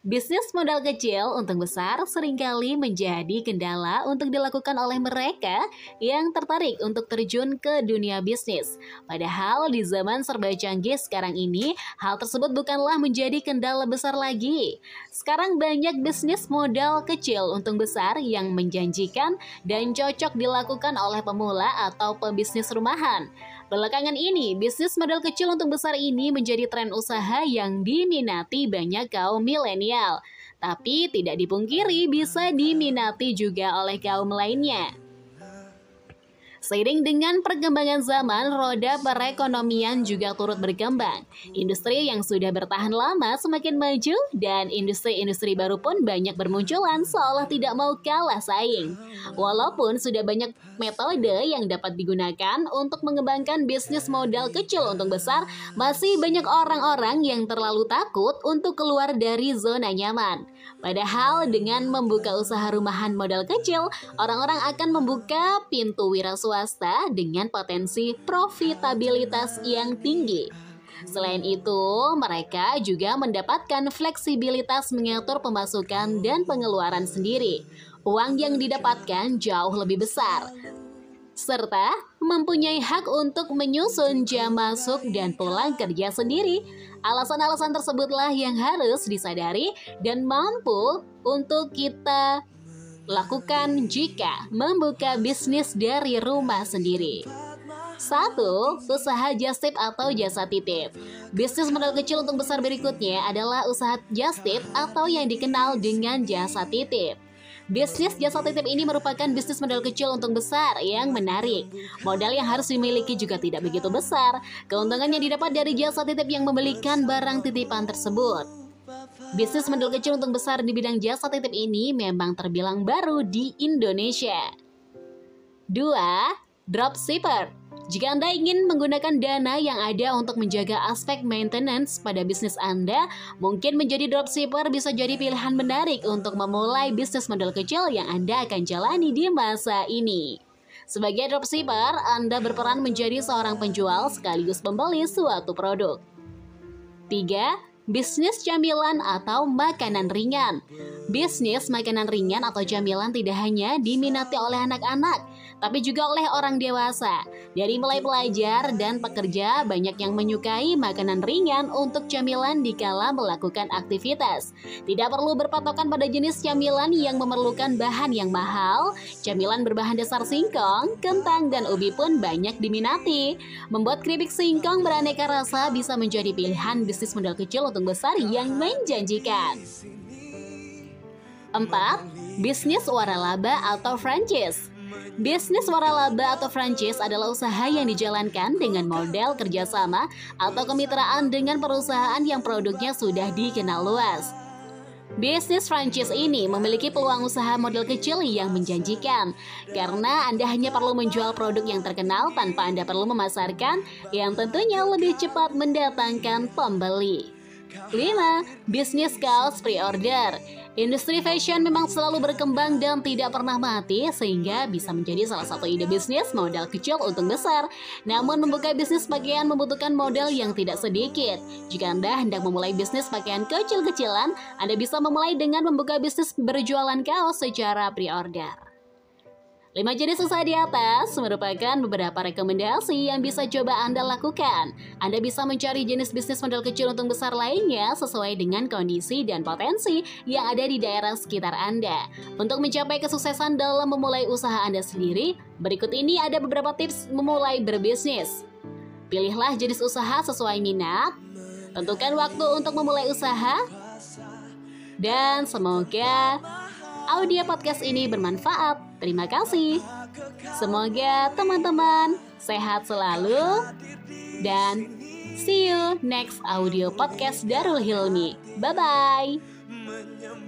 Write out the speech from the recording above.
Bisnis modal kecil untuk besar sering kali menjadi kendala untuk dilakukan oleh mereka yang tertarik untuk terjun ke dunia bisnis. Padahal di zaman serba canggih sekarang ini, hal tersebut bukanlah menjadi kendala besar lagi. Sekarang banyak bisnis modal kecil untuk besar yang menjanjikan dan cocok dilakukan oleh pemula atau pebisnis rumahan. Belakangan ini, bisnis modal kecil untuk besar ini menjadi tren usaha yang diminati banyak kaum milenial. Tapi tidak dipungkiri bisa diminati juga oleh kaum lainnya. Seiring dengan perkembangan zaman, roda perekonomian juga turut berkembang. Industri yang sudah bertahan lama semakin maju dan industri-industri baru pun banyak bermunculan seolah tidak mau kalah saing. Walaupun sudah banyak metode yang dapat digunakan untuk mengembangkan bisnis modal kecil untuk besar, masih banyak orang-orang yang terlalu takut untuk keluar dari zona nyaman. Padahal dengan membuka usaha rumahan modal kecil, orang-orang akan membuka pintu wira swasta dengan potensi profitabilitas yang tinggi. Selain itu, mereka juga mendapatkan fleksibilitas mengatur pemasukan dan pengeluaran sendiri. Uang yang didapatkan jauh lebih besar, serta mempunyai hak untuk menyusun jam masuk dan pulang kerja sendiri. Alasan-alasan tersebutlah yang harus disadari dan mampu untuk kita lakukan jika membuka bisnis dari rumah sendiri. Satu, usaha just tip atau jasa titip. Bisnis modal kecil untuk besar berikutnya adalah usaha just tip atau yang dikenal dengan jasa titip. Bisnis jasa titip ini merupakan bisnis modal kecil untuk besar yang menarik. Modal yang harus dimiliki juga tidak begitu besar. Keuntungan yang didapat dari jasa titip yang membelikan barang titipan tersebut. Bisnis modal kecil untuk besar di bidang jasa titip ini memang terbilang baru di Indonesia. 2. Dropshipper jika Anda ingin menggunakan dana yang ada untuk menjaga aspek maintenance pada bisnis Anda, mungkin menjadi dropshipper bisa jadi pilihan menarik untuk memulai bisnis modal kecil yang Anda akan jalani di masa ini. Sebagai dropshipper, Anda berperan menjadi seorang penjual sekaligus pembeli suatu produk. 3 bisnis camilan atau makanan ringan. Bisnis makanan ringan atau camilan tidak hanya diminati oleh anak-anak, tapi juga oleh orang dewasa. Dari mulai pelajar dan pekerja, banyak yang menyukai makanan ringan untuk camilan dikala melakukan aktivitas. Tidak perlu berpatokan pada jenis camilan yang memerlukan bahan yang mahal. Camilan berbahan dasar singkong, kentang, dan ubi pun banyak diminati. Membuat keripik singkong beraneka rasa bisa menjadi pilihan bisnis modal kecil untuk besar yang menjanjikan. 4. Bisnis waralaba atau franchise Bisnis waralaba atau franchise adalah usaha yang dijalankan dengan model kerjasama atau kemitraan dengan perusahaan yang produknya sudah dikenal luas. Bisnis franchise ini memiliki peluang usaha model kecil yang menjanjikan karena Anda hanya perlu menjual produk yang terkenal tanpa Anda perlu memasarkan yang tentunya lebih cepat mendatangkan pembeli. 5. Bisnis kaos pre-order Industri fashion memang selalu berkembang dan tidak pernah mati sehingga bisa menjadi salah satu ide bisnis modal kecil untung besar. Namun membuka bisnis pakaian membutuhkan modal yang tidak sedikit. Jika Anda hendak memulai bisnis pakaian kecil-kecilan, Anda bisa memulai dengan membuka bisnis berjualan kaos secara pre-order. Lima jenis usaha di atas merupakan beberapa rekomendasi yang bisa coba Anda lakukan. Anda bisa mencari jenis bisnis modal kecil untuk besar lainnya sesuai dengan kondisi dan potensi yang ada di daerah sekitar Anda. Untuk mencapai kesuksesan dalam memulai usaha Anda sendiri, berikut ini ada beberapa tips memulai berbisnis. Pilihlah jenis usaha sesuai minat, tentukan waktu untuk memulai usaha, dan semoga audio podcast ini bermanfaat. Terima kasih. Semoga teman-teman sehat selalu dan see you next audio podcast Darul Hilmi. Bye bye.